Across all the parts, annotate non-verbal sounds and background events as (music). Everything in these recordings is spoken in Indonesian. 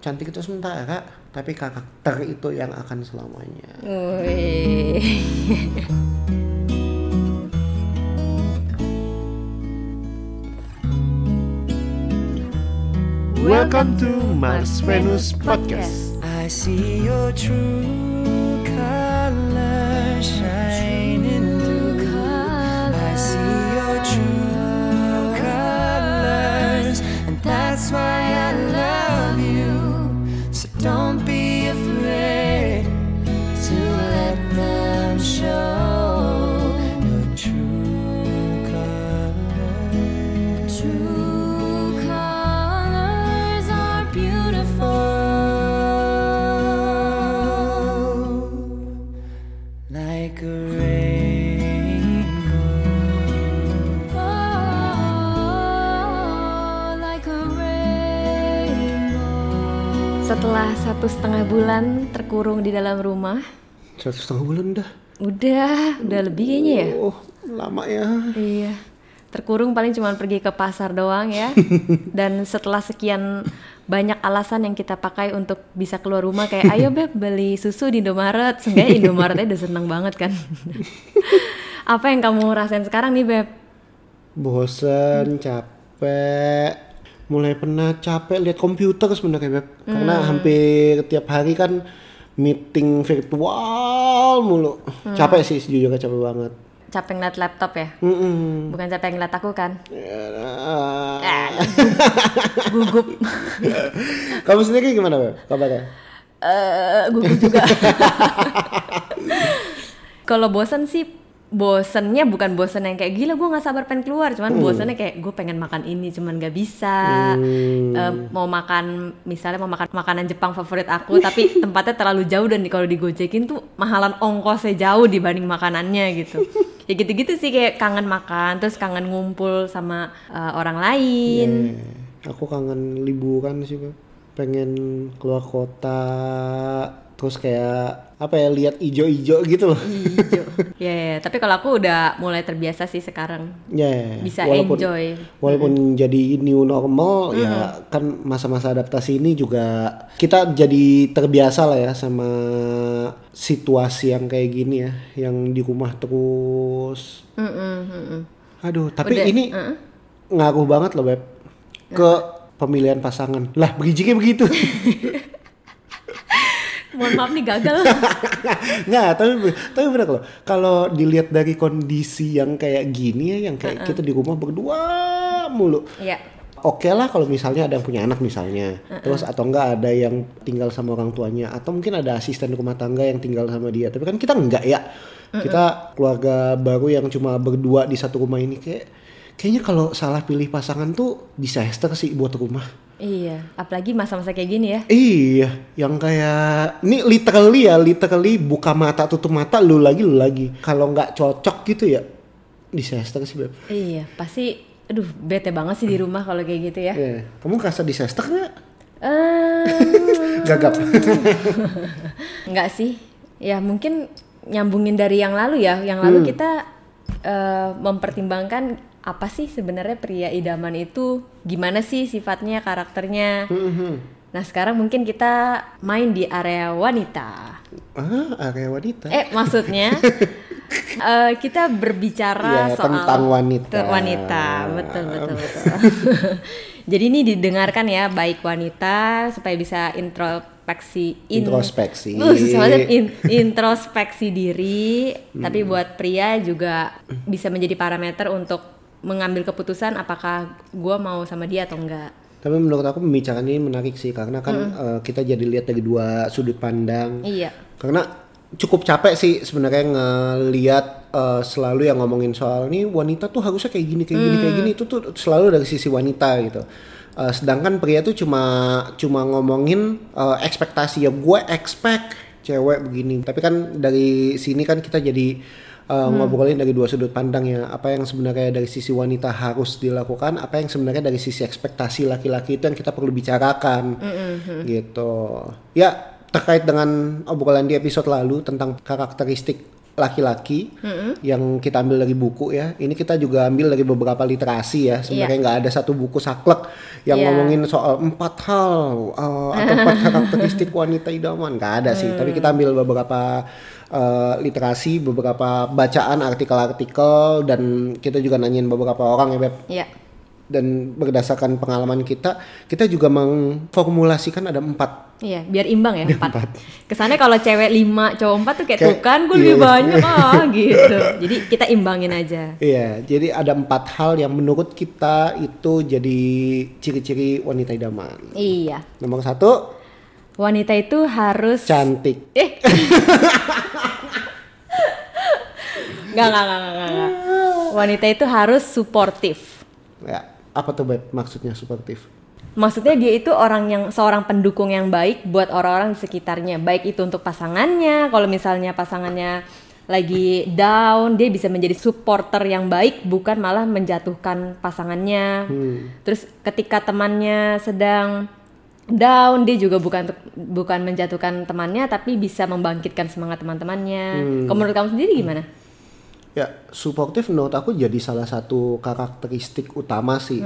cantik itu sementara, tapi karakter itu yang akan selamanya. Welcome to Mars Venus Podcast. I see your true colors shining through. I see your true colors, and that's why I Setelah satu setengah bulan terkurung di dalam rumah, Satu setengah bulan dah. udah, udah lebih kayaknya ya. Oh, lama ya. Iya. Terkurung paling cuma pergi ke pasar doang ya. (laughs) Dan setelah sekian banyak alasan yang kita pakai untuk bisa keluar rumah kayak ayo (laughs) beb beli susu di Indomaret. Seenggaknya Indomaretnya udah seneng banget kan. (laughs) Apa yang kamu rasain sekarang nih beb? Bosen, capek. Mulai pernah capek lihat komputer sebenarnya, Beb. Karena hampir tiap hari kan meeting virtual mulu. Capek sih sejujurnya capek banget. Capek ngeliat laptop ya? Mm-mm. Bukan capek ngeliat aku kan? Ya, (laughs) Gugup. (laughs) Kamu sendiri gimana, Beb? Kabarnya? eh gugup juga. (laughs) Kalau bosan sih bosennya bukan bosen yang kayak gila gue nggak sabar pengen keluar. Cuman bosennya kayak gue pengen makan ini cuman gak bisa. Eh, mau makan misalnya mau makan makanan Jepang favorit aku tapi (laughs) tempatnya terlalu jauh dan di- kalau digojekin tuh mahalan ongkosnya jauh dibanding makanannya gitu. Ya gitu-gitu sih kayak kangen makan terus kangen ngumpul sama eh, orang lain. Eh, aku kangen liburan sih. Pengen keluar kota, terus kayak apa ya lihat ijo-ijo gitu loh. hijau (laughs) ya ya, tapi kalau aku udah mulai terbiasa sih sekarang Ya, Bisa walaupun, enjoy. Walaupun jadi new normal, ya kan masa-masa adaptasi ini juga kita jadi terbiasa lah ya sama situasi yang kayak gini ya, yang di rumah terus. Mm-mm, mm-mm. Aduh, tapi Udah, ini ngaruh banget loh beb ke pemilihan pasangan. Lah, berijiknya begitu. (laughs) mohon maaf nih gagal. (laughs) Nggak, tapi tapi benar loh. Kalau dilihat dari kondisi yang kayak gini ya, yang kayak kita di rumah berdua mulu. ya Oke lah kalau misalnya ada yang punya anak misalnya, terus atau enggak ada yang tinggal sama orang tuanya, atau mungkin ada asisten rumah tangga yang tinggal sama dia. Tapi kan kita enggak ya, kita keluarga baru yang cuma berdua di satu rumah ini kayak kayaknya kalau salah pilih pasangan tuh disaster sih buat rumah. Iya, apalagi masa-masa kayak gini ya. Iya, yang kayak ini literally ya, literally buka mata tutup mata lu lagi lu lagi. Kalau nggak cocok gitu ya, disaster sih beb. Iya, pasti aduh bete banget sih di rumah kalau kayak gitu ya. Iya. Kamu ngerasa disaster nggak? Ehm, (laughs) Gagap. (laughs) Enggak sih. Ya mungkin nyambungin dari yang lalu ya. Yang lalu kita eh, mempertimbangkan apa sih sebenarnya pria idaman itu gimana sih sifatnya, karakternya. Nah, sekarang mungkin kita main di area wanita. ah, area wanita. Eh, maksudnya (laughs) eh, kita berbicara Iya, soal tentang wanita. Wanita, betul betul betul. (laughs) Jadi ini didengarkan ya baik wanita supaya bisa introspeksi in- Introspeksi. (laughs) Uh. In- introspeksi diri, tapi buat pria juga bisa menjadi parameter untuk mengambil keputusan apakah gua mau sama dia atau enggak. Tapi menurut aku pembicaraan ini menarik sih karena kan eh, kita jadi lihat dari dua sudut pandang. Iya. Karena cukup capek sih sebenarnya ngelihat eh, selalu yang ngomongin soal nih wanita tuh harusnya kayak gini kayak gini kayak gini itu tuh selalu dari sisi wanita gitu. Eh, sedangkan pria tuh cuma cuma ngomongin eh, ekspektasi ya gue expect cewek begini. Tapi kan dari sini kan kita jadi uh, ngobrolin dari dua sudut pandang ya apa yang sebenarnya dari sisi wanita harus dilakukan apa yang sebenarnya dari sisi ekspektasi laki-laki itu yang kita perlu bicarakan gitu ya terkait dengan obrolan di episode lalu tentang karakteristik laki-laki yang kita ambil dari buku ya. Ini kita juga ambil dari beberapa literasi ya. Sebenarnya nggak ada satu buku saklek yang Iya. ngomongin soal empat hal uh, atau empat (laughs) karakteristik wanita idaman. Nggak ada sih. Tapi kita ambil beberapa uh, literasi, beberapa bacaan artikel-artikel dan kita juga nanyain beberapa orang ya Beb Iya. dan berdasarkan pengalaman kita, kita juga mengformulasikan ada empat. Iya, biar imbang ya (laughs) empat. Kesannya kalau cewek lima, cowok empat tuh kayak, Kayak- tuh kan gue lebih iya. banyak (laughs) ah gitu. Jadi kita imbangin aja. Iya, jadi ada empat hal yang menurut kita itu jadi ciri-ciri wanita idaman. Iya. Nomor satu, Wanita itu harus cantik. Eh. (laughs) Nggak, nggak, nggak, nggak, nggak. Wanita itu harus suportif. Ya, apa tuh Beb maksudnya suportif? Maksudnya dia itu orang yang seorang pendukung yang baik buat orang-orang di sekitarnya. Baik itu untuk pasangannya, kalau misalnya pasangannya lagi down, dia bisa menjadi supporter yang baik bukan malah menjatuhkan pasangannya. Terus ketika temannya sedang down, dia juga bukan bukan menjatuhkan temannya tapi bisa membangkitkan semangat teman-temannya. Kalau menurut kamu sendiri gimana? Ya, suportif menurut aku jadi salah satu karakteristik utama sih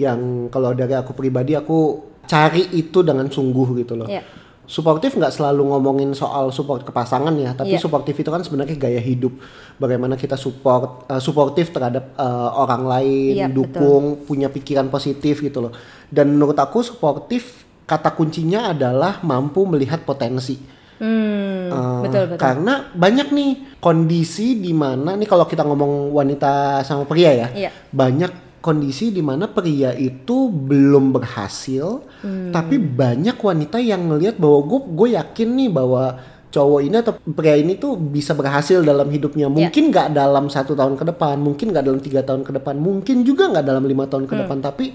yang kalau dari aku pribadi aku cari itu dengan sungguh gitu loh. Iya. Suportif nggak selalu ngomongin soal support ke pasangan ya, tapi Iya. suportif itu kan sebenarnya gaya hidup. Bagaimana kita support eh, suportif terhadap eh, orang lain, Iya, dukung, punya pikiran positif gitu loh. Dan menurut aku suportif kata kuncinya adalah mampu melihat potensi. Hmm, Eh, betul betul. Karena banyak nih kondisi di mana nih kalau kita ngomong wanita sama pria ya, Iya. banyak kondisi di mana pria itu belum berhasil, Hmm. tapi banyak wanita yang ngelihat bahwa gue gue yakin nih bahwa cowok ini atau pria ini tuh bisa berhasil dalam hidupnya. Iya. Mungkin nggak dalam satu tahun ke depan, mungkin nggak dalam tiga tahun ke depan, mungkin juga nggak dalam lima tahun ke Hmm. depan. Tapi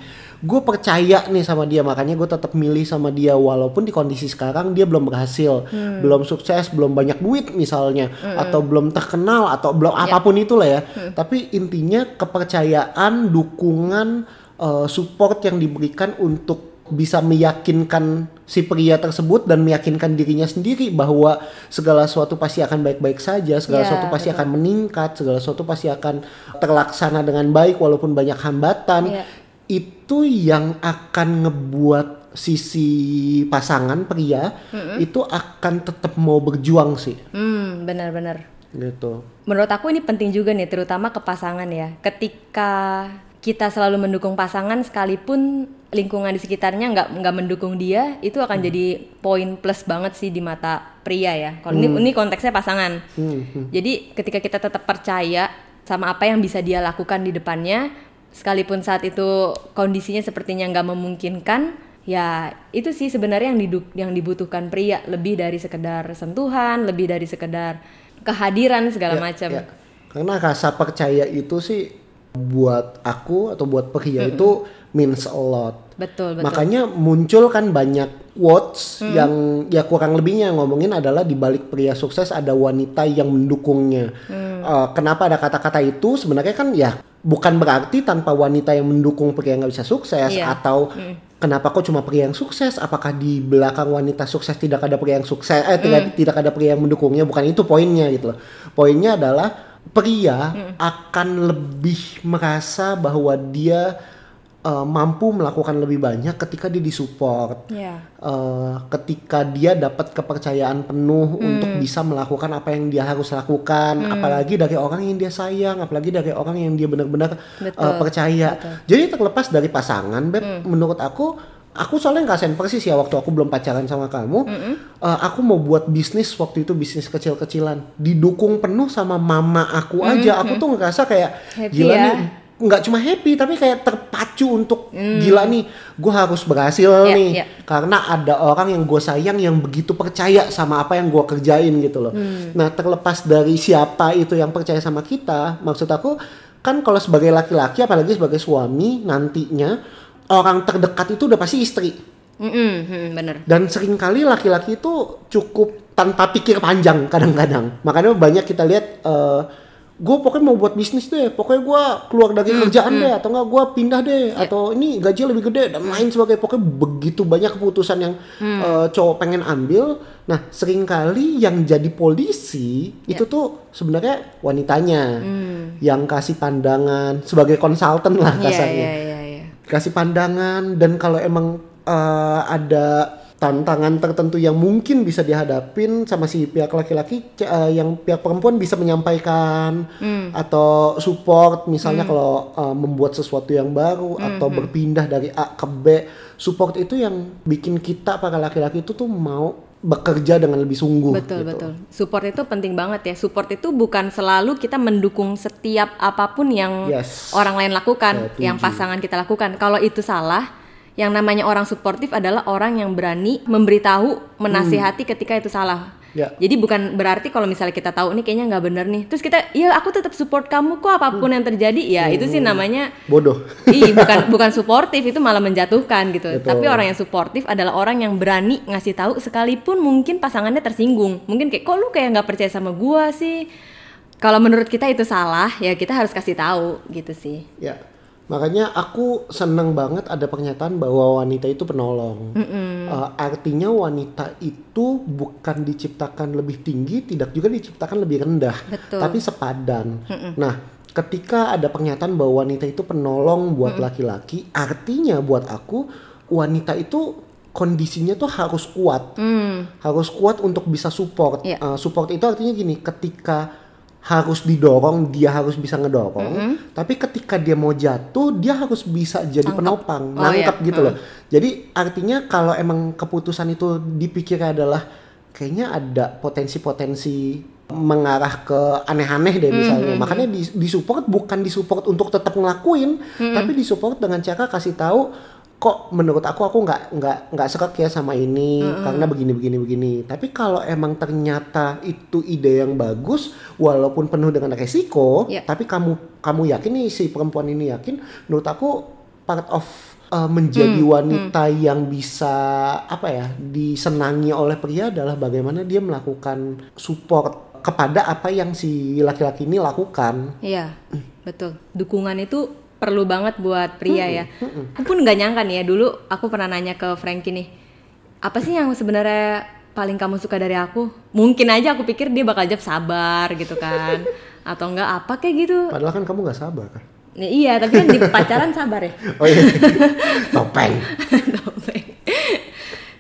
gue percaya nih sama dia, makanya gue tetap milih sama dia walaupun di kondisi sekarang dia belum berhasil, Hmm. belum sukses, belum banyak duit misalnya, atau belum terkenal atau belum Ya. apa pun itulah ya. Hmm. Tapi intinya kepercayaan, dukungan, eh, support yang diberikan untuk bisa meyakinkan si pria tersebut dan meyakinkan dirinya sendiri bahwa segala sesuatu pasti akan baik-baik saja, segala Ya, sesuatu pasti betul. akan meningkat, segala sesuatu pasti akan terlaksana dengan baik walaupun banyak hambatan. Ya. Itu yang akan ngebuat sisi pasangan pria itu akan tetap mau berjuang sih, Hmm, benar-benar. gitu. Menurut aku ini penting juga nih, terutama ke pasangan ya. Ketika kita selalu mendukung pasangan, sekalipun lingkungan di sekitarnya nggak nggak mendukung dia, itu akan jadi poin plus banget sih di mata pria ya. Kalau ini ini konteksnya pasangan. Jadi ketika kita tetap percaya sama apa yang bisa dia lakukan di depannya, sekalipun saat itu kondisinya sepertinya nggak memungkinkan, ya itu sih sebenarnya yang didu- yang dibutuhkan pria lebih dari sekedar sentuhan, lebih dari sekedar kehadiran segala Ya, macam. ya. Karena rasa percaya itu sih buat aku atau buat pria itu means a lot. Betul, betul. Makanya muncul kan banyak quotes yang ya kurang lebihnya ngomongin adalah di balik pria sukses ada wanita yang mendukungnya. Eh, kenapa ada kata-kata itu? Sebenarnya kan ya bukan berarti tanpa wanita yang mendukung pria nggak bisa sukses Iya. atau kenapa kok cuma pria yang sukses? Apakah di belakang wanita sukses tidak ada pria yang sukses? Eh tidak tidak ada pria yang mendukungnya? Bukan itu poinnya gitu loh. Poinnya adalah pria akan lebih merasa bahwa dia eh, mampu melakukan lebih banyak ketika dia disupport. Iya. Eh, ketika dia dapat kepercayaan penuh Hmm. untuk bisa melakukan apa yang dia harus lakukan, apalagi dari orang yang dia sayang, apalagi dari orang yang dia benar-benar Betul, percaya. Jadi terlepas dari pasangan, beb, Hmm. menurut aku, aku soalnya ngerasain persis ya waktu aku belum pacaran sama kamu, eh, aku mau buat bisnis waktu itu bisnis kecil-kecilan, didukung penuh sama mama aku aja, aku tuh ngerasa kayak Hmm, Happy gila ya. nih nggak cuma happy tapi kayak terpacu untuk gila nih gue harus berhasil Iya, nih. iya. karena ada orang yang gue sayang yang begitu percaya sama apa yang gue kerjain gitu loh. Hmm. nah terlepas dari siapa itu yang percaya sama kita maksud aku kan kalau sebagai laki-laki apalagi sebagai suami nantinya orang terdekat itu udah pasti istri Mm-mm, hmm, bener. dan sering kali laki-laki itu cukup tanpa pikir panjang kadang-kadang. Makanya banyak kita lihat eh, gue pokoknya mau buat bisnis deh, pokoknya gue keluar dari kerjaan deh, atau enggak gue pindah deh, atau ini gaji lebih gede dan lain sebagainya. Pokoknya begitu banyak keputusan yang eh, cowok pengen ambil. Nah, sering kali yang jadi polisi itu tuh sebenarnya wanitanya yang kasih pandangan sebagai konsultan lah Iya, kasarnya iya, iya, iya. Kasih pandangan dan kalau emang eh, ada tantangan tertentu yang mungkin bisa dihadapin sama si pihak laki-laki eh, yang pihak perempuan bisa menyampaikan atau support. Misalnya kalau eh, membuat sesuatu yang baru atau berpindah dari A ke B support itu yang bikin kita para laki-laki itu tuh mau bekerja dengan lebih sungguh Betul, gitu. betul. Support itu penting banget ya. Support itu bukan selalu kita mendukung setiap apa pun yang Yes. orang lain lakukan, Setuju. yang pasangan kita lakukan. Kalau itu salah, yang namanya orang suportif adalah orang yang berani memberitahu, menasihati ketika itu salah. Ya. Jadi bukan berarti kalau misalnya kita tahu ini kayaknya nggak bener nih, terus kita, ya aku tetap support kamu kok apa pun yang terjadi, ya itu sih namanya bodoh (laughs) Ih, bukan (laughs) bukan suportif itu malah menjatuhkan gitu. Betul. Tapi orang yang suportif adalah orang yang berani ngasih tahu sekalipun mungkin pasangannya tersinggung. Mungkin kayak kok lu kayak nggak percaya sama gua sih. Kalau menurut kita itu salah, ya kita harus kasih tahu gitu sih. Ya, makanya aku seneng banget ada pernyataan bahwa wanita itu penolong. Eh, artinya wanita itu bukan diciptakan lebih tinggi, tidak juga diciptakan lebih rendah, Betul. tapi sepadan. Nah, ketika ada pernyataan bahwa wanita itu penolong buat laki-laki, artinya buat aku wanita itu kondisinya tuh harus kuat, harus kuat untuk bisa support. Iya. Eh, support itu artinya gini, ketika harus didorong, dia harus bisa ngedorong. Tapi ketika dia mau jatuh, dia harus bisa jadi Tangkap. penopang, Oh, nangkep iya. gitu loh. Jadi artinya kalau emang keputusan itu dipikir adalah kayaknya ada potensi-potensi mengarah ke aneh-aneh deh misalnya. Makanya di, disupport bukan disupport untuk tetap ngelakuin, tapi disupport dengan cara kasih tahu kok menurut aku aku nggak nggak nggak sekek ya sama ini karena begini begini begini tapi kalau emang ternyata itu ide yang bagus walaupun penuh dengan resiko Iya. tapi kamu kamu yakin nih si perempuan ini yakin menurut aku part of uh, menjadi wanita yang bisa apa ya disenangi oleh pria adalah bagaimana dia melakukan support kepada apa yang si laki-laki ini lakukan Iya, betul. Dukungan itu perlu banget buat pria ya. Aku pun nggak nyangka nih ya dulu aku pernah nanya ke Frankie nih, apa sih yang sebenarnya paling kamu suka dari aku? Mungkin aja aku pikir dia bakal jawab sabar gitu kan, (laughs) atau enggak apa kayak gitu. padahal kan kamu nggak sabar kan Nih, iya, tapi kan di (laughs) pacaran sabar ya. oh iya (laughs) topeng Topeng.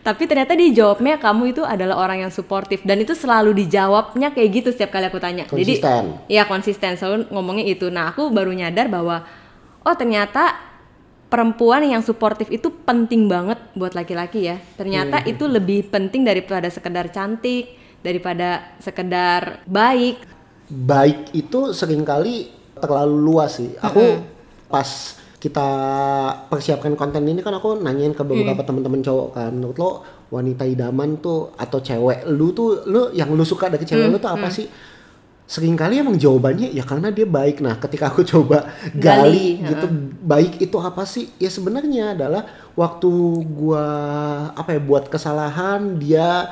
Tapi ternyata dia jawabnya kamu itu adalah orang yang suportif dan itu selalu dijawabnya kayak gitu setiap kali aku tanya. Jadi Konsisten. Iya konsisten selalu ngomongnya itu. Nah aku baru nyadar bahwa oh ternyata perempuan yang suportif itu penting banget buat laki-laki ya. Ternyata itu lebih penting daripada sekedar cantik, daripada sekedar baik. baik itu sering kali terlalu luas sih. Aku pas kita persiapkan konten ini kan aku nanyain ke beberapa teman-teman cowok kan, menurut lo wanita idaman tuh atau cewek lu tuh lu yang lu suka dari cewek lu tuh apa sih? Seringkali emang jawabannya ya karena dia baik. Nah, ketika aku (laughs) coba gali, Gali, gitu, baik itu apa sih? Ya sebenarnya adalah waktu gua apa ya buat kesalahan dia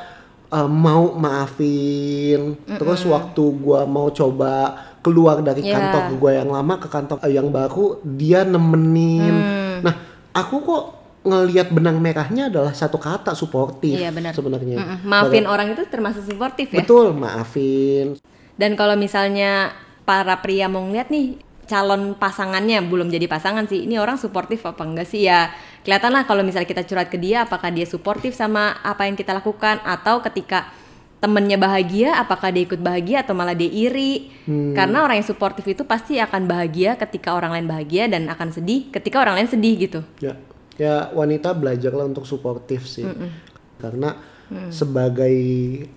uh, mau maafin. Terus waktu gua mau coba keluar dari Yeah. kantor gua yang lama ke kantor uh, yang baru, dia nemenin. Hmm. Nah, aku kok ngelihat benang merahnya adalah satu kata suportif Iya, benar. sebenarnya. Maafin orang itu termasuk suportif ya. Betul, maafin. Dan kalau misalnya para pria mau ngeliat nih calon pasangannya belum jadi pasangan sih, ini orang suportif apa enggak sih ya? Kelihatan lah kalau misalnya kita curhat ke dia, apakah dia suportif sama apa yang kita lakukan atau ketika temennya bahagia, apakah dia ikut bahagia atau malah dia iri? Karena orang yang suportif itu pasti akan bahagia ketika orang lain bahagia dan akan sedih ketika orang lain sedih gitu. Ya, ya wanita belajarlah untuk suportif sih. Karena sebagai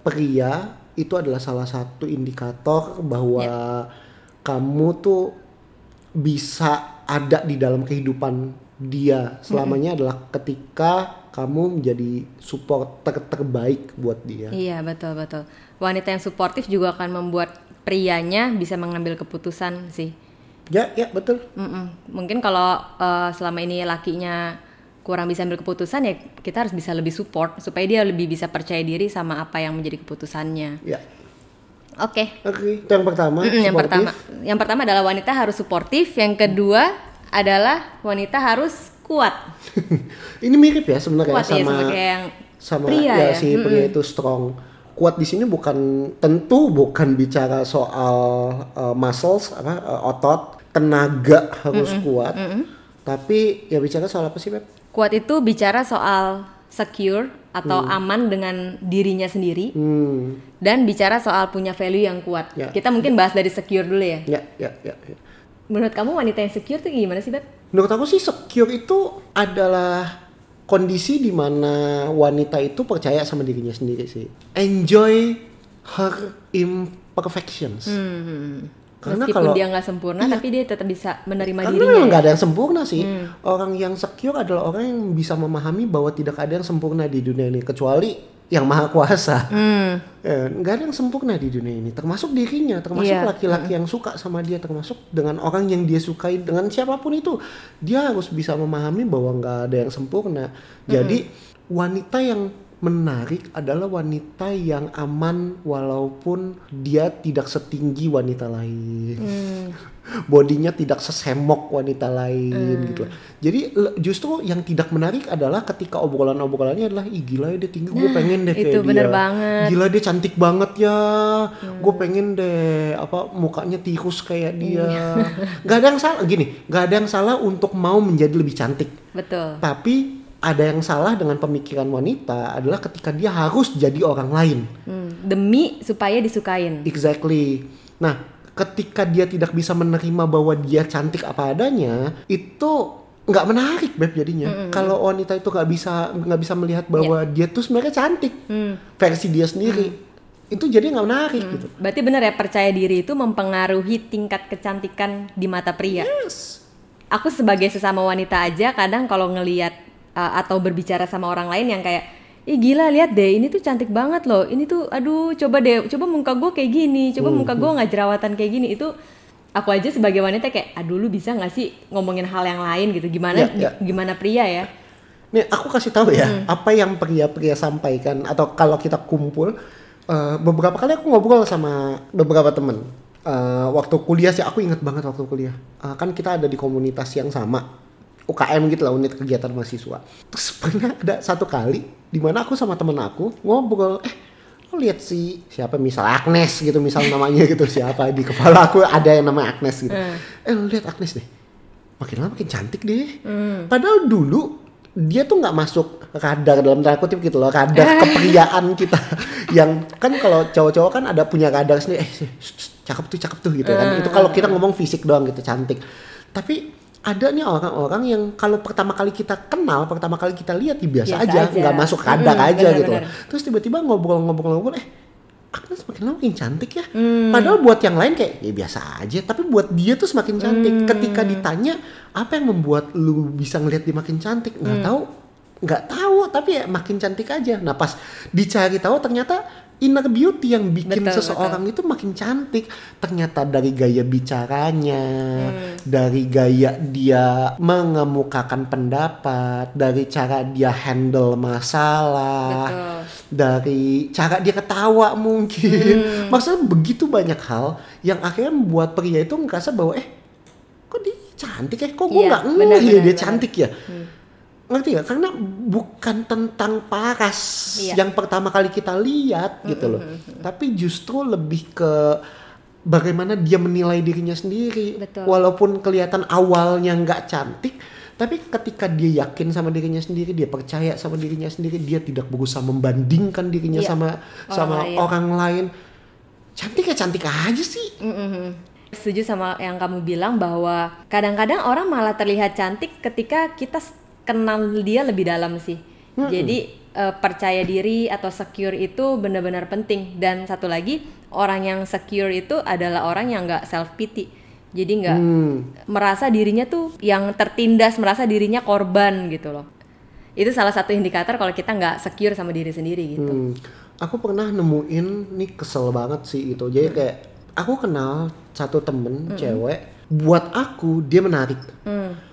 pria itu adalah salah satu indikator bahwa kamu tuh bisa ada di dalam kehidupan dia selamanya adalah ketika kamu menjadi support ter- terbaik buat dia. Iya betul betul. Wanita yang suportif juga akan membuat prianya bisa mengambil keputusan sih. Ya, ya betul. Mm-mm. Mungkin kalau eh, selama ini lakinya kurang bisa ambil keputusan ya kita harus bisa lebih support supaya dia lebih bisa percaya diri sama apa yang menjadi keputusannya. Ya. Oke. Oke, itu yang pertama. Mm-mm, yang supportive. pertama, yang pertama adalah wanita harus suportif. Yang kedua adalah wanita harus kuat. (laughs) Ini mirip ya sebenarnya Kuat ya sama sama kayak yang sama pria ya, ya. si pria itu strong. Kuat di sini bukan tentu bukan bicara soal uh, muscles apa uh, otot, tenaga harus kuat. Tapi ya bicara soal apa sih, Beb? Kuat itu bicara soal secure atau aman dengan dirinya sendiri Hmm, dan bicara soal punya value yang kuat. Ya. Kita mungkin bahas dari secure dulu ya. ya, ya, ya, ya. Menurut kamu wanita yang secure tuh gimana sih, Beb? Menurut aku sih secure itu adalah kondisi di mana wanita itu percaya sama dirinya sendiri sih. Enjoy her imperfections. Karena Meskipun kalau dia nggak sempurna, tapi dia tetap bisa menerima karena dirinya. ya? nggak ada yang sempurna sih. Orang yang secure adalah orang yang bisa memahami bahwa tidak ada yang sempurna di dunia ini kecuali yang maha kuasa. Hmm. Eh, nggak ada yang sempurna di dunia ini, termasuk dirinya, termasuk Iya. laki-laki yang suka sama dia, termasuk dengan orang yang dia sukai, dengan siapa pun itu, dia harus bisa memahami bahwa nggak ada yang sempurna. Jadi wanita yang menarik adalah wanita yang aman walaupun dia tidak setinggi wanita lain, bodinya tidak sesemok wanita lain gitu. Jadi justru yang tidak menarik adalah ketika obrolan-obrolannya adalah ih gila ya dia tinggi, gue pengen deh kayak itu bener dia. banget. Gila dia cantik banget ya. Gue pengen deh apa mukanya tirus kayak dia. Gak ada yang salah gini, gak ada yang salah untuk mau menjadi lebih cantik. Betul. Tapi ada yang salah dengan pemikiran wanita adalah ketika dia harus jadi orang lain. Hmm, Demi supaya disukain. Exactly. Nah, ketika dia tidak bisa menerima bahwa dia cantik apa adanya, itu nggak menarik beb jadinya. Kalau wanita itu nggak bisa nggak bisa melihat bahwa dia tuh sebenarnya cantik versi dia sendiri, itu jadi nggak menarik gitu. Berarti benar ya percaya diri itu mempengaruhi tingkat kecantikan di mata pria. Yes. Aku sebagai sesama wanita aja kadang kalau ngelihat uh, atau berbicara sama orang lain yang kayak Ih gila lihat deh ini tuh cantik banget loh. Ini tuh aduh coba deh coba muka gue kayak gini coba muka gue nggak jerawatan kayak gini. Itu aku aja sebagai wanita kayak aduh lu bisa nggak sih ngomongin hal yang lain gitu? Gimana Ya, ya. gimana pria ya? Nih aku kasih tahu ya apa yang pria-pria sampaikan atau kalau kita kumpul eh, beberapa kali aku ngobrol sama beberapa temen. Eh, waktu kuliah sih aku inget banget waktu kuliah. Eh, kan kita ada di komunitas yang sama UKM gitu lah unit kegiatan mahasiswa terus pernah ada satu kali di mana aku sama temen aku ngobrol eh lo lihat si siapa misal Agnes gitu misal namanya gitu siapa di kepala aku ada yang namanya Agnes gitu eh lo lihat Agnes deh makin lama makin cantik deh. Padahal dulu dia tuh nggak masuk radar dalam tanda kutip gitu loh, radar (laughs) kepriaan kita. Yang kan kalau cowok-cowok kan ada punya radar sendiri, eh cakep tuh cakep tuh gitu kan. Itu kalau kita ngomong fisik doang gitu cantik. Tapi ada nih orang-orang yang kalau pertama kali kita kenal, pertama kali kita lihat ya biasa, Biasa aja, nggak masuk radar Mm, aja gitu. benar-benar. Terus tiba-tiba ngobrol-ngobrol-ngobrol, eh Agnes makin lama makin cantik ya. Hmm. Padahal buat yang lain kayak ya biasa aja, tapi buat dia tuh semakin cantik. Hmm. Ketika ditanya apa yang membuat lu bisa ngelihat dia makin cantik, nggak Hmm. tahu, nggak tahu, tapi ya makin cantik aja. Nah pas dicari tahu ternyata inner beauty yang bikin Betul, seseorang itu makin cantik. Ternyata dari gaya bicaranya, Hmm. dari gaya dia mengemukakan pendapat, dari cara dia handle masalah Betul. dari cara dia ketawa mungkin. Hmm. Maksudnya begitu banyak hal yang akhirnya membuat pria itu ngerasa bahwa eh kok dia cantik ya? Kok gue Iya, nggak ngeh ya dia benar. cantik ya? Ngerti gak? Karena bukan tentang paras Iya. yang pertama kali kita lihat gitu loh. Tapi justru lebih ke bagaimana dia menilai dirinya sendiri. Betul. Walaupun kelihatan awalnya nggak cantik, tapi ketika dia yakin sama dirinya sendiri, dia percaya sama dirinya sendiri, dia tidak berusaha membandingkan dirinya Iya. sama Orang sama lain. orang lain. Cantik ya cantik aja sih. Setuju sama yang kamu bilang bahwa kadang-kadang orang malah terlihat cantik ketika kita kenal dia lebih dalam sih. Jadi eh, percaya diri atau secure itu benar-benar penting. Dan satu lagi orang yang secure itu adalah orang yang nggak self pity. Jadi nggak merasa dirinya tuh yang tertindas, merasa dirinya korban gitu loh. Itu salah satu indikator kalau kita nggak secure sama diri sendiri gitu. Hmm, aku pernah nemuin nih kesel banget sih itu. Jadi kayak aku kenal satu temen cewek, buat aku dia menarik.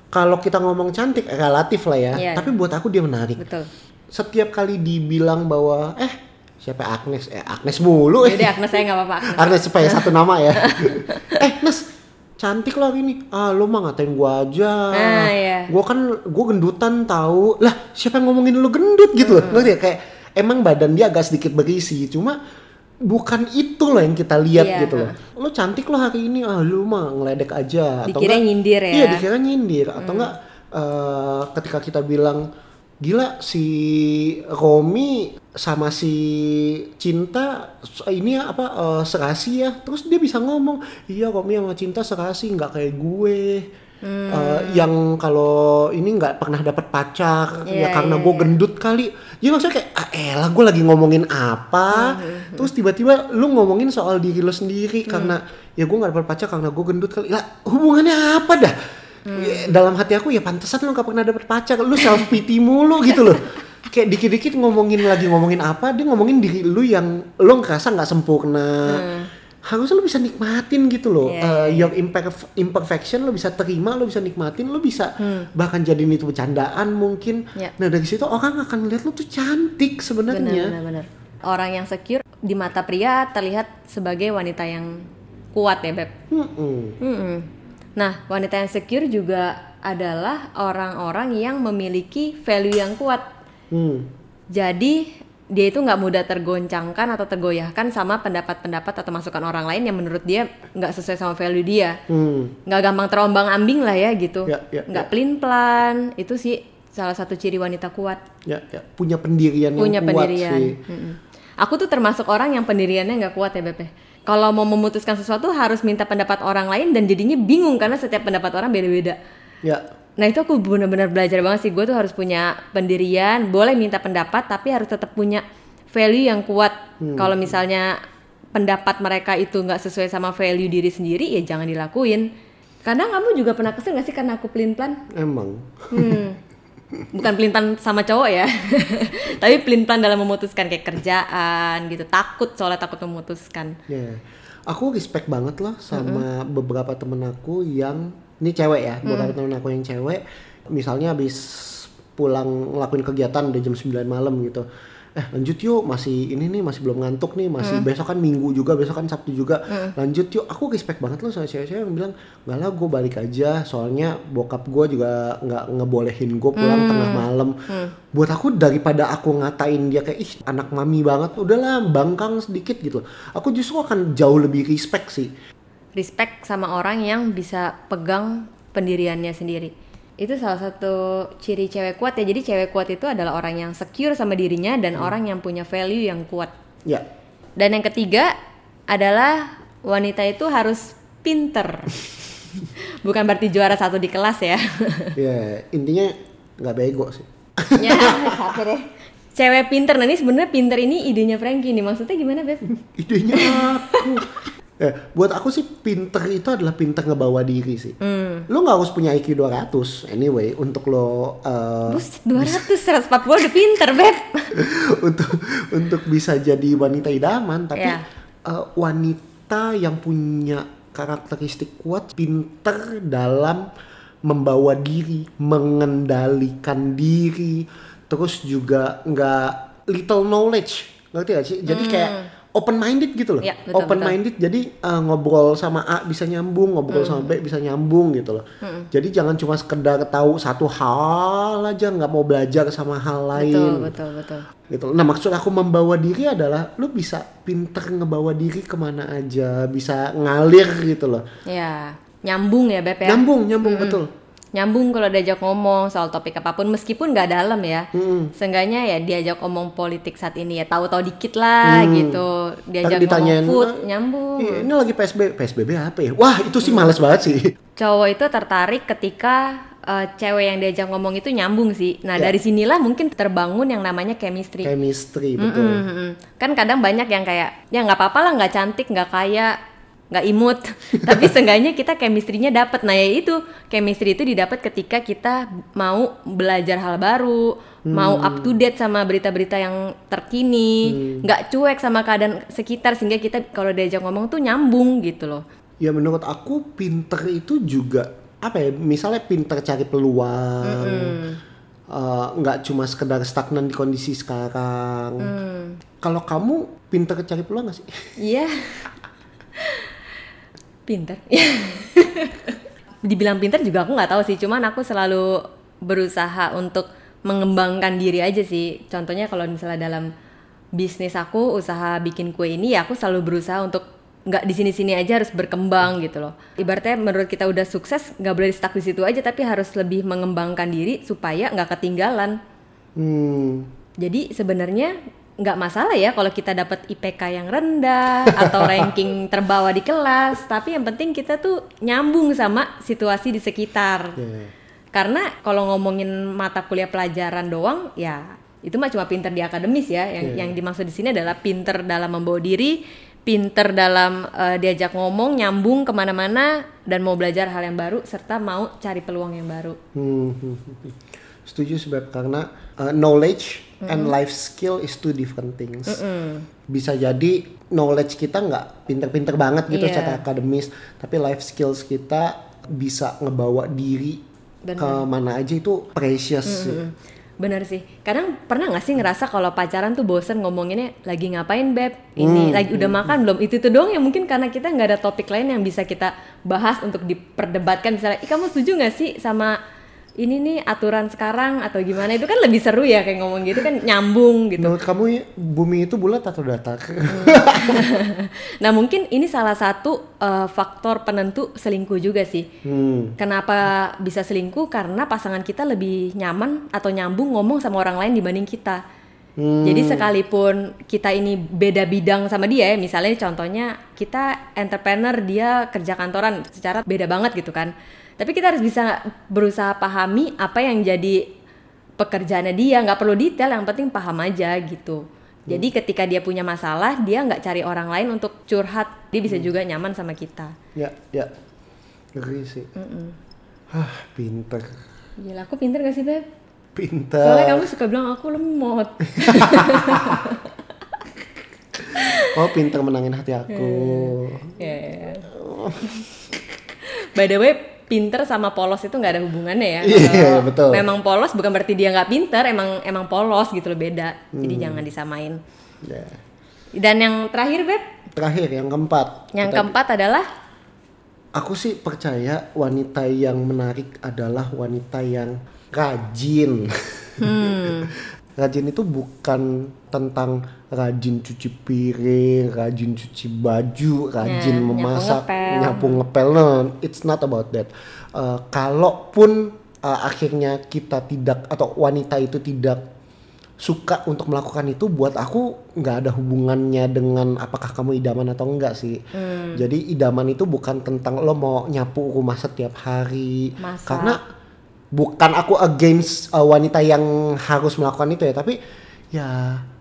Kalau kita ngomong cantik relatif lah ya, Iya. tapi buat aku dia menarik. Betul. Setiap kali dibilang bahwa eh siapa Agnes eh Agnes mulu eh. Jadi Agnes saya nggak apa-apa. Agnes. (laughs) Agnes supaya (laughs) satu nama ya (laughs) eh Nes cantik lah ini ah lu mah ngatain gua aja Ah, iya. gua kan gua gendutan tahu lah siapa yang ngomongin lu gendut gitu loh ngerti ya kayak emang badan dia agak sedikit berisi cuma bukan itu loh yang kita lihat Iya, gitu loh. lu cantik lo hari ini ah lu mah ngeledek aja. Atau Dikira enggak- nyindir ya. iya dikira nyindir. Atau enggak eh, ketika kita bilang gila si Romi sama si Cinta ini apa eh, serasi ya? Terus dia bisa ngomong iya Romi sama Cinta serasi nggak kayak gue Eh, yang kalau ini nggak pernah dapat pacar ya Iya, karena iya, gue iya. gendut kali. Jadi maksudnya kayak ah elah gue lagi ngomongin apa? Terus tiba-tiba lu ngomongin soal diri lu sendiri karena ya gue nggak dapat pacar karena gue gendut kali. Lah hubungannya apa dah? Ya, dalam hati aku ya pantesan lu gak pernah dapet pacar lu self pity mulu gitu loh. (laughs) Kayak dikit-dikit ngomongin lagi ngomongin apa dia ngomongin diri lu yang lu ngerasa nggak sempurna harusnya lu bisa nikmatin gitu loh Iya, Eh, iya, your imperf- imperfection lu bisa terima lu bisa nikmatin lu bisa bahkan jadiin itu bercandaan mungkin Iya. nah dari situ orang akan lihat lu tuh cantik sebenarnya. Orang yang secure di mata pria terlihat sebagai wanita yang kuat ya beb. Mm-mm. Mm-mm. Nah, wanita yang secure juga adalah orang-orang yang memiliki value yang kuat. Hmm. Jadi dia itu nggak mudah tergoncangkan atau tergoyahkan sama pendapat-pendapat atau masukan orang lain yang menurut dia nggak sesuai sama value dia. Hmm. Nggak gampang terombang ambing lah ya gitu. Ya, ya, nggak ya. pelin plan. Itu sih salah satu ciri wanita kuat. ya ya punya pendirian yang Punya kuat pendirian. sih Mm-mm. Aku tuh termasuk orang yang pendiriannya nggak kuat ya Bebe. Kalau mau memutuskan sesuatu harus minta pendapat orang lain dan jadinya bingung karena setiap pendapat orang beda-beda. ya Nah itu aku benar-benar belajar banget sih. Gue tuh harus punya pendirian, boleh minta pendapat, tapi harus tetap punya value yang kuat. Kalau misalnya pendapat mereka itu nggak sesuai sama value diri sendiri, ya jangan dilakuin. Kadang kamu juga pernah kesel gak sih karena aku pelin plan? emang Hmm. Bukan pelin plan sama cowok ya, (laughs) tapi pelin plan dalam memutuskan kayak kerjaan gitu. Takut soalnya takut memutuskan. Ya, aku respect banget loh sama beberapa temen aku yang ini cewek ya, beberapa temen aku yang cewek, misalnya habis pulang ngelakuin kegiatan udah jam 9 malam gitu. Eh lanjut yuk, masih ini nih masih belum ngantuk nih, masih besok kan minggu juga, besok kan sabtu juga. Lanjut yuk, aku respect banget loh sama cewek-cewek yang bilang nggak lah gue balik aja, soalnya bokap gue juga nggak ngebolehin gue pulang tengah malam. Buat aku daripada aku ngatain dia kayak ih anak mami banget, udahlah bangkang sedikit gitu. Aku justru akan jauh lebih respect sih. Respect sama orang yang bisa pegang pendiriannya sendiri. Itu salah satu ciri cewek kuat ya. Jadi cewek kuat itu adalah orang yang secure sama dirinya dan orang yang punya value yang kuat. Ya, Dan yang ketiga adalah wanita itu harus pinter. (laughs) Bukan berarti juara satu di kelas ya. (laughs) ya intinya nggak bego sih. (laughs) ya, deh. Cewek pinter, nah ini sebenarnya pinter ini idenya Frankie nih. Maksudnya gimana, Beb? Idenya aku. Eh, buat aku sih pinter itu adalah pinter ngebawa diri sih. Hmm. Lo nggak harus punya IQ 200 anyway untuk lo eh, Buset, 200, 140 udah pinter, Beb. (laughs) untuk untuk bisa jadi wanita idaman tapi Ya. eh, wanita yang punya karakteristik kuat pinter dalam membawa diri mengendalikan diri terus juga nggak little knowledge ngerti gak sih jadi kayak open minded gitu loh Ya, betul, open minded jadi eh, ngobrol sama A bisa nyambung ngobrol sama B bisa nyambung gitu loh jadi jangan cuma sekedar tahu satu hal aja nggak mau belajar sama hal lain Betul, betul, betul. gitu. Nah maksud aku membawa diri adalah lu bisa pinter ngebawa diri ke mana aja, bisa ngalir gitu loh. Ya, nyambung ya, Beb ya. Nyambung, nyambung betul. Nyambung kalau diajak ngomong soal topik apa pun meskipun nggak dalam ya Mm-mm. seenggaknya ya diajak ngomong politik saat ini ya tahu-tahu dikit lah gitu diajak ditanyain, ngomong food "Ah, nyambung Iya, ini lagi PSBB, PSBB apa ya? Wah itu sih males banget sih. (laughs) cowok itu tertarik ketika eh, cewek yang diajak ngomong itu nyambung sih nah Ya. dari sinilah mungkin terbangun yang namanya chemistry Chemistry betul. Mm-mm. kan kadang banyak yang kayak ya nggak apa-apa lah nggak cantik nggak kaya nggak imut (laughs) tapi seenggaknya kita chemistry-nya dapat nah ya itu chemistry itu didapat ketika kita mau belajar hal baru mau up to date sama berita-berita yang terkini nggak cuek sama keadaan sekitar sehingga kita kalau diajak ngomong tuh nyambung gitu loh Ya menurut aku pinter itu juga apa ya? Misalnya pinter cari peluang. eh, nggak cuma sekedar stagnan di kondisi sekarang. Kalau kamu pinter cari peluang gak sih? Iya. (laughs) pinter. (laughs) Dibilang pinter juga aku nggak tahu sih. Cuman aku selalu berusaha untuk mengembangkan diri aja sih. Contohnya kalau misalnya dalam bisnis aku usaha bikin kue ini ya aku selalu berusaha untuk nggak di sini-sini aja harus berkembang gitu loh. Ibaratnya menurut kita udah sukses nggak boleh stuck di situ aja tapi harus lebih mengembangkan diri supaya nggak ketinggalan. Hmm, Jadi sebenarnya nggak masalah ya kalau kita dapat IPK yang rendah atau ranking terbawah di kelas, tapi yang penting kita tuh nyambung sama situasi di sekitar. ya. Karena kalau ngomongin mata kuliah pelajaran doang, ya itu mah cuma pinter di akademis ya. Yang yang dimaksud di sini adalah pinter dalam membawa diri, pinter dalam eh, diajak ngomong, nyambung ke mana-mana, dan mau belajar hal yang baru serta mau cari peluang yang baru. Hmm, hmm, hmm. Setuju sebab karena uh, knowledge and life skill is two different things. Bisa jadi knowledge kita nggak pinter-pinter banget gitu Iya. secara akademis, tapi life skills kita bisa ngebawa diri ke mana aja itu precious. sih. Hmm, Bener sih. Kadang pernah nggak sih ngerasa kalau pacaran tuh bosen ngomonginnya lagi ngapain beb? Ini lagi udah makan belum? Itu tuh doang yang mungkin karena kita nggak ada topik lain yang bisa kita bahas untuk diperdebatkan. Misalnya, Ih, kamu setuju nggak sih sama ini nih aturan sekarang atau gimana? Itu kan lebih seru ya kayak ngomong gitu kan nyambung gitu. Menurut kamu bumi itu bulat atau datar? (laughs) Nah mungkin ini salah satu eh, faktor penentu selingkuh juga sih. Hmm. Kenapa bisa selingkuh? Karena pasangan kita lebih nyaman atau nyambung ngomong sama orang lain dibanding kita. Hmm. Jadi sekalipun kita ini beda bidang sama dia ya, misalnya contohnya kita entrepreneur, dia kerja kantoran, secara beda banget gitu kan. Tapi kita harus bisa berusaha pahami apa yang jadi pekerjaannya dia, nggak perlu detail, yang penting paham aja gitu. Jadi ketika dia punya masalah, dia nggak cari orang lain untuk curhat, dia bisa juga nyaman sama kita. Ya, ya. Ngeri sih. Hah, pinter. Gila, aku pinter gak sih Beb? Pinter. Soalnya kamu suka bilang aku lemot. (laughs) Oh, pinter menangin hati aku. (laughs) Ya, ya, ya. By the way, pinter sama polos itu nggak ada hubungannya ya. Iya, Kalau betul. Memang polos bukan berarti dia nggak pinter, emang emang polos gitu loh beda. Jadi Hmm. jangan disamain. Ya. Dan yang terakhir Beb, Terakhir yang keempat. yang Kita- keempat adalah Aku sih percaya wanita yang menarik adalah wanita yang rajin. Hmm. (laughs) rajin itu bukan tentang rajin cuci piring, rajin cuci baju, rajin Ya, nyapu memasak, ngepel. nyapu ngepel. No, it's not about that. Uh, kalaupun uh, akhirnya kita tidak atau wanita itu tidak suka untuk melakukan itu buat aku nggak ada hubungannya dengan apakah kamu idaman atau enggak sih Hmm. jadi idaman itu bukan tentang lo mau nyapu rumah setiap hari Masak. karena bukan aku against uh, wanita yang harus melakukan itu ya tapi ya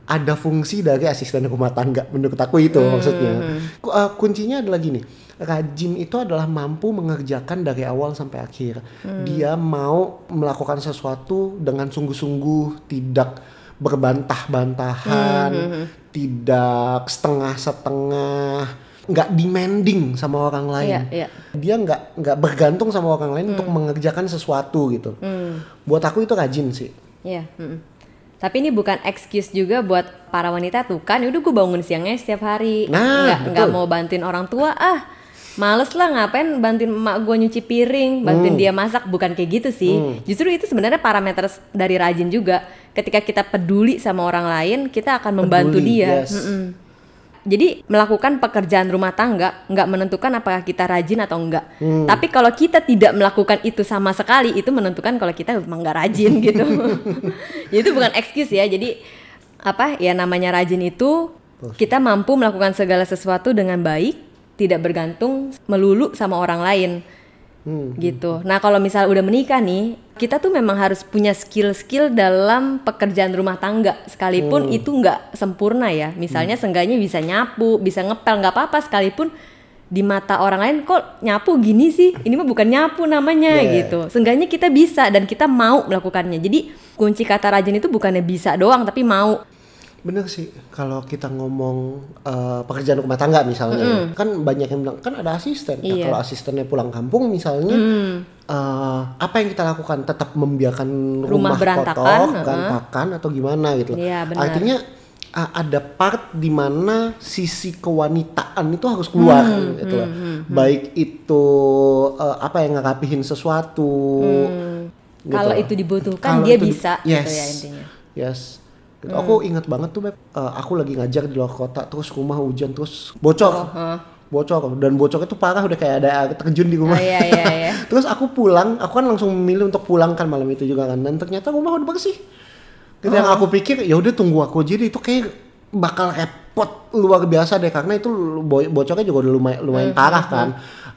ada fungsi dari asisten rumah tangga menurut aku itu Hmm, maksudnya. Ku- uh, kuncinya adalah gini rajin itu adalah mampu mengerjakan dari awal sampai akhir. Hmm. dia mau melakukan sesuatu dengan sungguh-sungguh tidak berbantah-bantahan Hmm, tidak setengah-setengah nggak demanding sama orang lain Iya, iya. dia nggak nggak bergantung sama orang lain untuk mengerjakan sesuatu gitu Hmm. buat aku itu rajin sih Iya. mm-mm. Tapi ini bukan excuse juga buat para wanita tuh kan. Udah gue bangun siangnya setiap hari. Nah, nggak nggak mau bantuin orang tua ah. Males lah ngapain bantuin emak gue nyuci piring, bantuin Hmm. dia masak, bukan kayak gitu sih. Justru itu sebenarnya parameter dari rajin juga. Ketika kita peduli sama orang lain, kita akan membantu Peduli, dia. yes. Mm-mm. Jadi melakukan pekerjaan rumah tangga nggak menentukan apakah kita rajin atau enggak. Hmm. Tapi kalau kita tidak melakukan itu sama sekali, itu menentukan kalau kita memang nggak rajin (laughs) gitu. Jadi itu bukan excuse ya. Jadi apa ya namanya rajin itu kita mampu melakukan segala sesuatu dengan baik, tidak bergantung melulu sama orang lain. Hmm. Gitu. Nah, kalau misal udah menikah nih, kita tuh memang harus punya skill-skill dalam pekerjaan rumah tangga. Sekalipun itu nggak sempurna ya. Misalnya seenggaknya bisa nyapu, bisa ngepel, nggak apa-apa sekalipun di mata orang lain kok nyapu gini sih? Ini mah bukan nyapu namanya Yeah. gitu. Seenggaknya kita bisa dan kita mau melakukannya. Jadi kunci kata rajin itu bukannya bisa doang tapi mau. Bener sih kalau kita ngomong uh, pekerjaan rumah tangga misalnya kan banyak yang bilang kan ada asisten Nah, Iya. kalau asistennya pulang kampung misalnya uh, apa yang kita lakukan tetap membiarkan rumah, Rumah berantakan, kotor berantakan atau gimana gitu. Iya, benar. artinya uh, ada part di mana sisi kewanitaan itu harus keluar gitu loh. Baik itu uh, apa yang ngerapihin sesuatu. gitu Kalau itu dibutuhkan Kalau dia itu di- bisa yes, gitu ya intinya. Yes. Gitu. Aku ingat banget tuh Beb, uh, aku lagi ngajar di luar kota terus rumah hujan terus bocor. Oh, Bocor dan bocornya tuh parah udah kayak ada air terjun di Oh rumah. iya iya iya. (laughs) Terus aku pulang, aku kan langsung memilih untuk pulang kan malam itu juga kan. Dan ternyata rumah udah bersih. Gitu yang aku pikir ya udah tunggu aku aja deh itu kayak bakal repot luar biasa deh karena itu bo- bocornya juga udah lumayan, lumayan parah kan.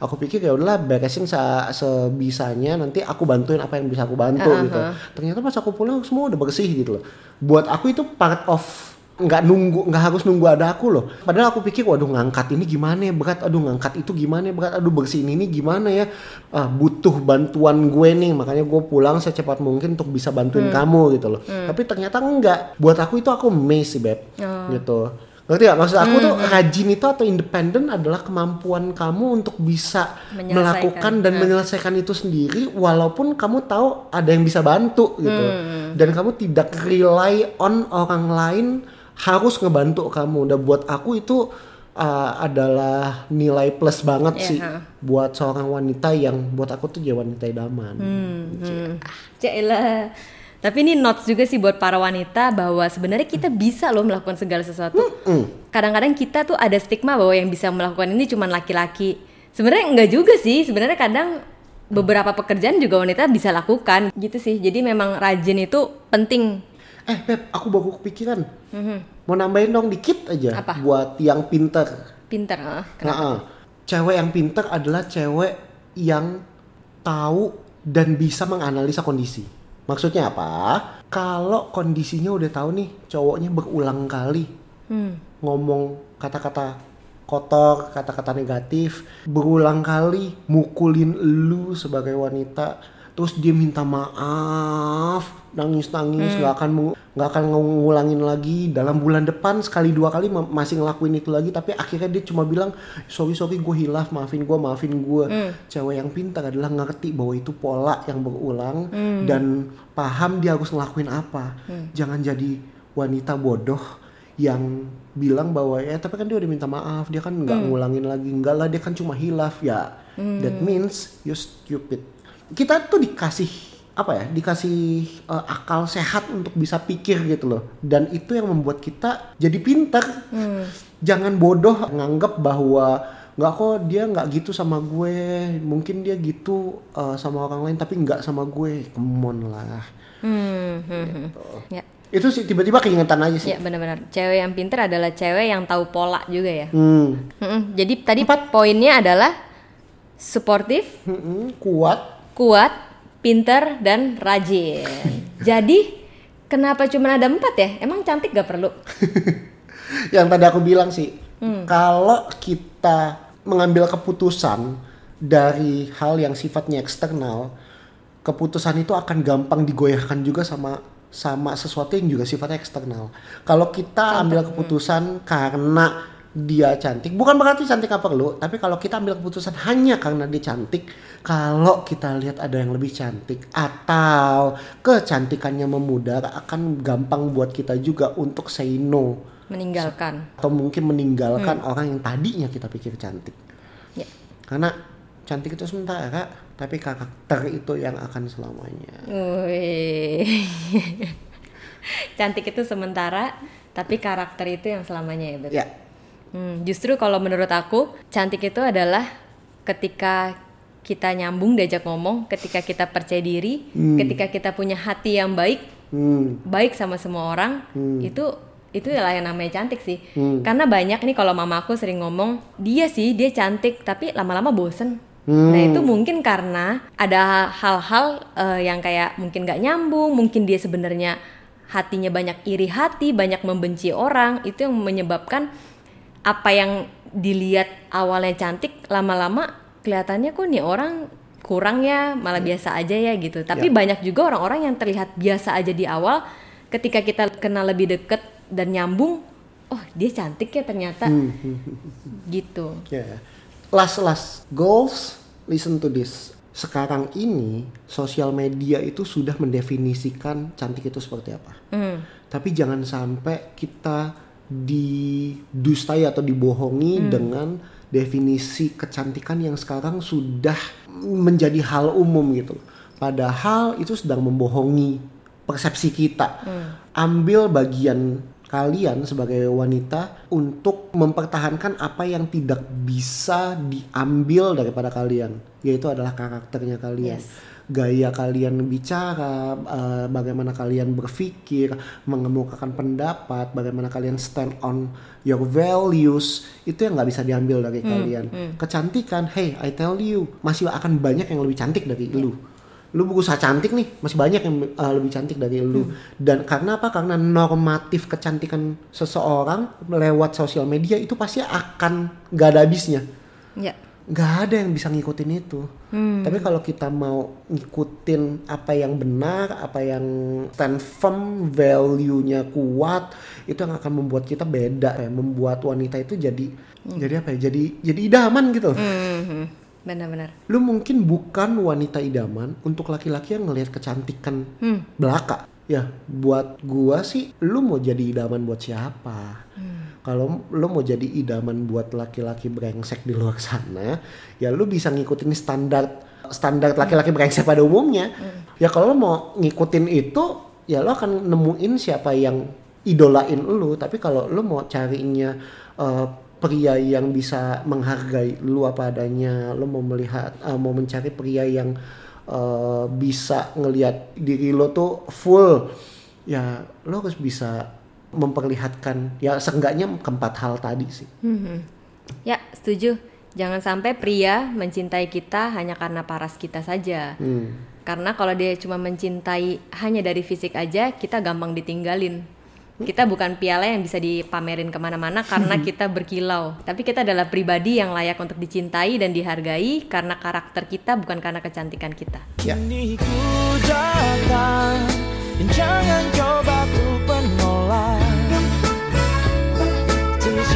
Aku pikir ya udahlah beresin se- sebisanya nanti aku bantuin apa yang bisa aku bantu gitu. Ternyata pas aku pulang semua udah bersih gitu loh. Buat aku itu part of nggak nunggu nggak harus nunggu ada aku loh. Padahal aku pikir waduh ngangkat ini gimana ya? Berat. Aduh ngangkat itu gimana ya? Berat. Aduh bersihin ini gimana ya? Ah, butuh bantuan gue nih. Makanya gue pulang secepat mungkin untuk bisa bantuin kamu gitu loh. Tapi ternyata enggak. Buat aku itu aku amazed sih beb. Gitu ngerti gak maksud aku tuh rajin itu atau independen adalah kemampuan kamu untuk bisa melakukan dan menyelesaikan itu sendiri walaupun kamu tahu ada yang bisa bantu gitu. Dan kamu tidak rely on orang lain harus ngebantu kamu. Dan buat aku itu uh, adalah nilai plus banget Iya, sih buat seorang wanita yang buat aku tuh dia wanita idaman. Hmm. Cailah. Tapi ini notes juga sih buat para wanita bahwa sebenarnya kita bisa loh melakukan segala sesuatu. Kadang-kadang kita tuh ada stigma bahwa yang bisa melakukan ini cuma laki-laki. Sebenarnya enggak juga sih. Sebenarnya kadang beberapa pekerjaan juga wanita bisa lakukan gitu sih. Jadi memang rajin itu penting. eh Beb aku baru kepikiran mau nambahin dong dikit aja. Apa? buat yang pinter Pinter. ah. Nah, cewek yang pinter adalah cewek yang tahu dan bisa menganalisa kondisi. Maksudnya apa? Kalau kondisinya udah tahu nih, cowoknya berulang kali Hmm. ngomong kata-kata kotor, kata-kata negatif, berulang kali mukulin lu sebagai wanita, terus dia minta maaf, nangis-nangis, nggak akan mengu- nggak akan ngulangin lagi. Dalam bulan depan sekali dua kali ma- masih ngelakuin itu lagi, tapi akhirnya dia cuma bilang sorry sorry gue hilaf, maafin gue, maafin gue. Cewek yang pintar adalah ngerti bahwa itu pola yang berulang dan paham dia harus ngelakuin apa. Jangan jadi wanita bodoh yang bilang bahwa ya tapi kan dia udah minta maaf dia kan nggak ngulangin lagi. Enggak lah dia kan cuma hilaf ya. That means you stupid kita tuh dikasih apa ya dikasih uh, akal sehat untuk bisa pikir gitu loh dan itu yang membuat kita jadi pinter jangan bodoh nganggap bahwa nggak kok dia nggak gitu sama gue mungkin dia gitu uh, sama orang lain tapi nggak sama gue come on lah Hmm, hmm, hmm. Gitu. Ya, itu sih tiba-tiba keingetan aja sih ya benar-benar. Cewek yang pinter adalah cewek yang tahu pola juga ya. hmm. Mm-mm. Jadi tadi poinnya adalah suportif, Mm-mm, kuat kuat, pinter dan rajin. (laughs) Jadi kenapa cuma ada empat ya? Emang cantik gak perlu? (laughs) yang tadi aku bilang sih kalau kita mengambil keputusan dari hal yang sifatnya eksternal keputusan itu akan gampang digoyahkan juga sama sama sesuatu yang juga sifatnya eksternal kalau kita ambil keputusan karena dia cantik bukan berarti cantik apa perlu tapi kalau kita ambil keputusan hanya karena dia cantik kalau kita lihat ada yang lebih cantik atau kecantikannya memudar akan gampang buat kita juga untuk say no Meninggalkan. atau mungkin meninggalkan orang yang tadinya kita pikir cantik. Ya. Karena cantik itu sementara, tapi karakter itu yang akan selamanya. (laughs) Cantik itu sementara, tapi karakter itu yang selamanya ya, Beb? Ya, Hmm, justru kalau menurut aku cantik itu adalah ketika kita nyambung diajak ngomong, ketika kita percaya diri, ketika kita punya hati yang baik, hmm, baik sama semua orang, itu itu lah yang namanya cantik sih. Hmm. Karena banyak nih kalau mama aku sering ngomong, dia sih dia cantik tapi lama-lama bosen. Nah itu mungkin karena ada hal-hal eh, yang kayak mungkin gak nyambung, mungkin dia sebenarnya hatinya banyak iri hati, banyak membenci orang, itu yang menyebabkan apa yang dilihat awalnya cantik lama-lama kelihatannya kok nih orang kurang ya malah biasa aja ya gitu tapi banyak juga orang-orang yang terlihat biasa aja di awal ketika kita kenal lebih deket dan nyambung oh dia cantik ya ternyata (laughs) gitu ya. Last last goals, listen to this. sekarang ini sosial media itu sudah mendefinisikan cantik itu seperti apa. Hmm. Tapi jangan sampai kita didustai atau dibohongi dengan definisi kecantikan yang sekarang sudah menjadi hal umum gitu. Padahal itu sedang membohongi persepsi kita. Ambil bagian kalian sebagai wanita untuk mempertahankan apa yang tidak bisa diambil daripada kalian, yaitu adalah karakternya kalian Yes. Gaya kalian bicara, eh, bagaimana kalian berpikir, mengemukakan pendapat, bagaimana kalian stand on your values, itu yang nggak bisa diambil dari kalian. Kecantikan, hey, I tell you, masih akan banyak yang lebih cantik dari lu. Lu berusaha cantik nih, masih banyak yang eh, lebih cantik dari lu. Dan karena apa? Karena normatif kecantikan seseorang lewat sosial media itu pasti akan nggak ada habisnya Ya. nggak ada yang bisa ngikutin itu. Tapi kalau kita mau ngikutin apa yang benar, apa yang stand firm, value-nya kuat, itu yang akan membuat kita beda, ya. membuat wanita itu jadi jadi apa ya? Jadi jadi idaman gitu. Mhm. Benar-benar. Lu mungkin bukan wanita idaman untuk laki-laki yang ngelihat kecantikan belaka. Ya, buat gua sih lu mau jadi idaman buat siapa? Kalau lu mau jadi idaman buat laki-laki brengsek di luar sana, ya lu bisa ngikutin standar standar laki-laki brengsek pada umumnya. Ya kalau lu mau ngikutin itu, ya lu akan nemuin siapa yang idolain lu. Tapi kalau lu mau carinya eh, pria yang bisa menghargai lu apa adanya, lu mau melihat eh, mau mencari pria yang eh, bisa ngelihat diri lo tuh full, ya lo harus bisa memperlihatkan ya seenggaknya keempat hal tadi sih. Ya, setuju. Jangan sampai pria mencintai kita hanya karena paras kita saja. Hmm. Karena kalau dia cuma mencintai hanya dari fisik aja, kita gampang ditinggalin. Kita bukan piala yang bisa dipamerin ke mana-mana karena kita berkilau. Tapi kita adalah pribadi yang layak untuk dicintai dan dihargai karena karakter kita bukan karena kecantikan kita. Ya. Ini ku datang dan jangan coba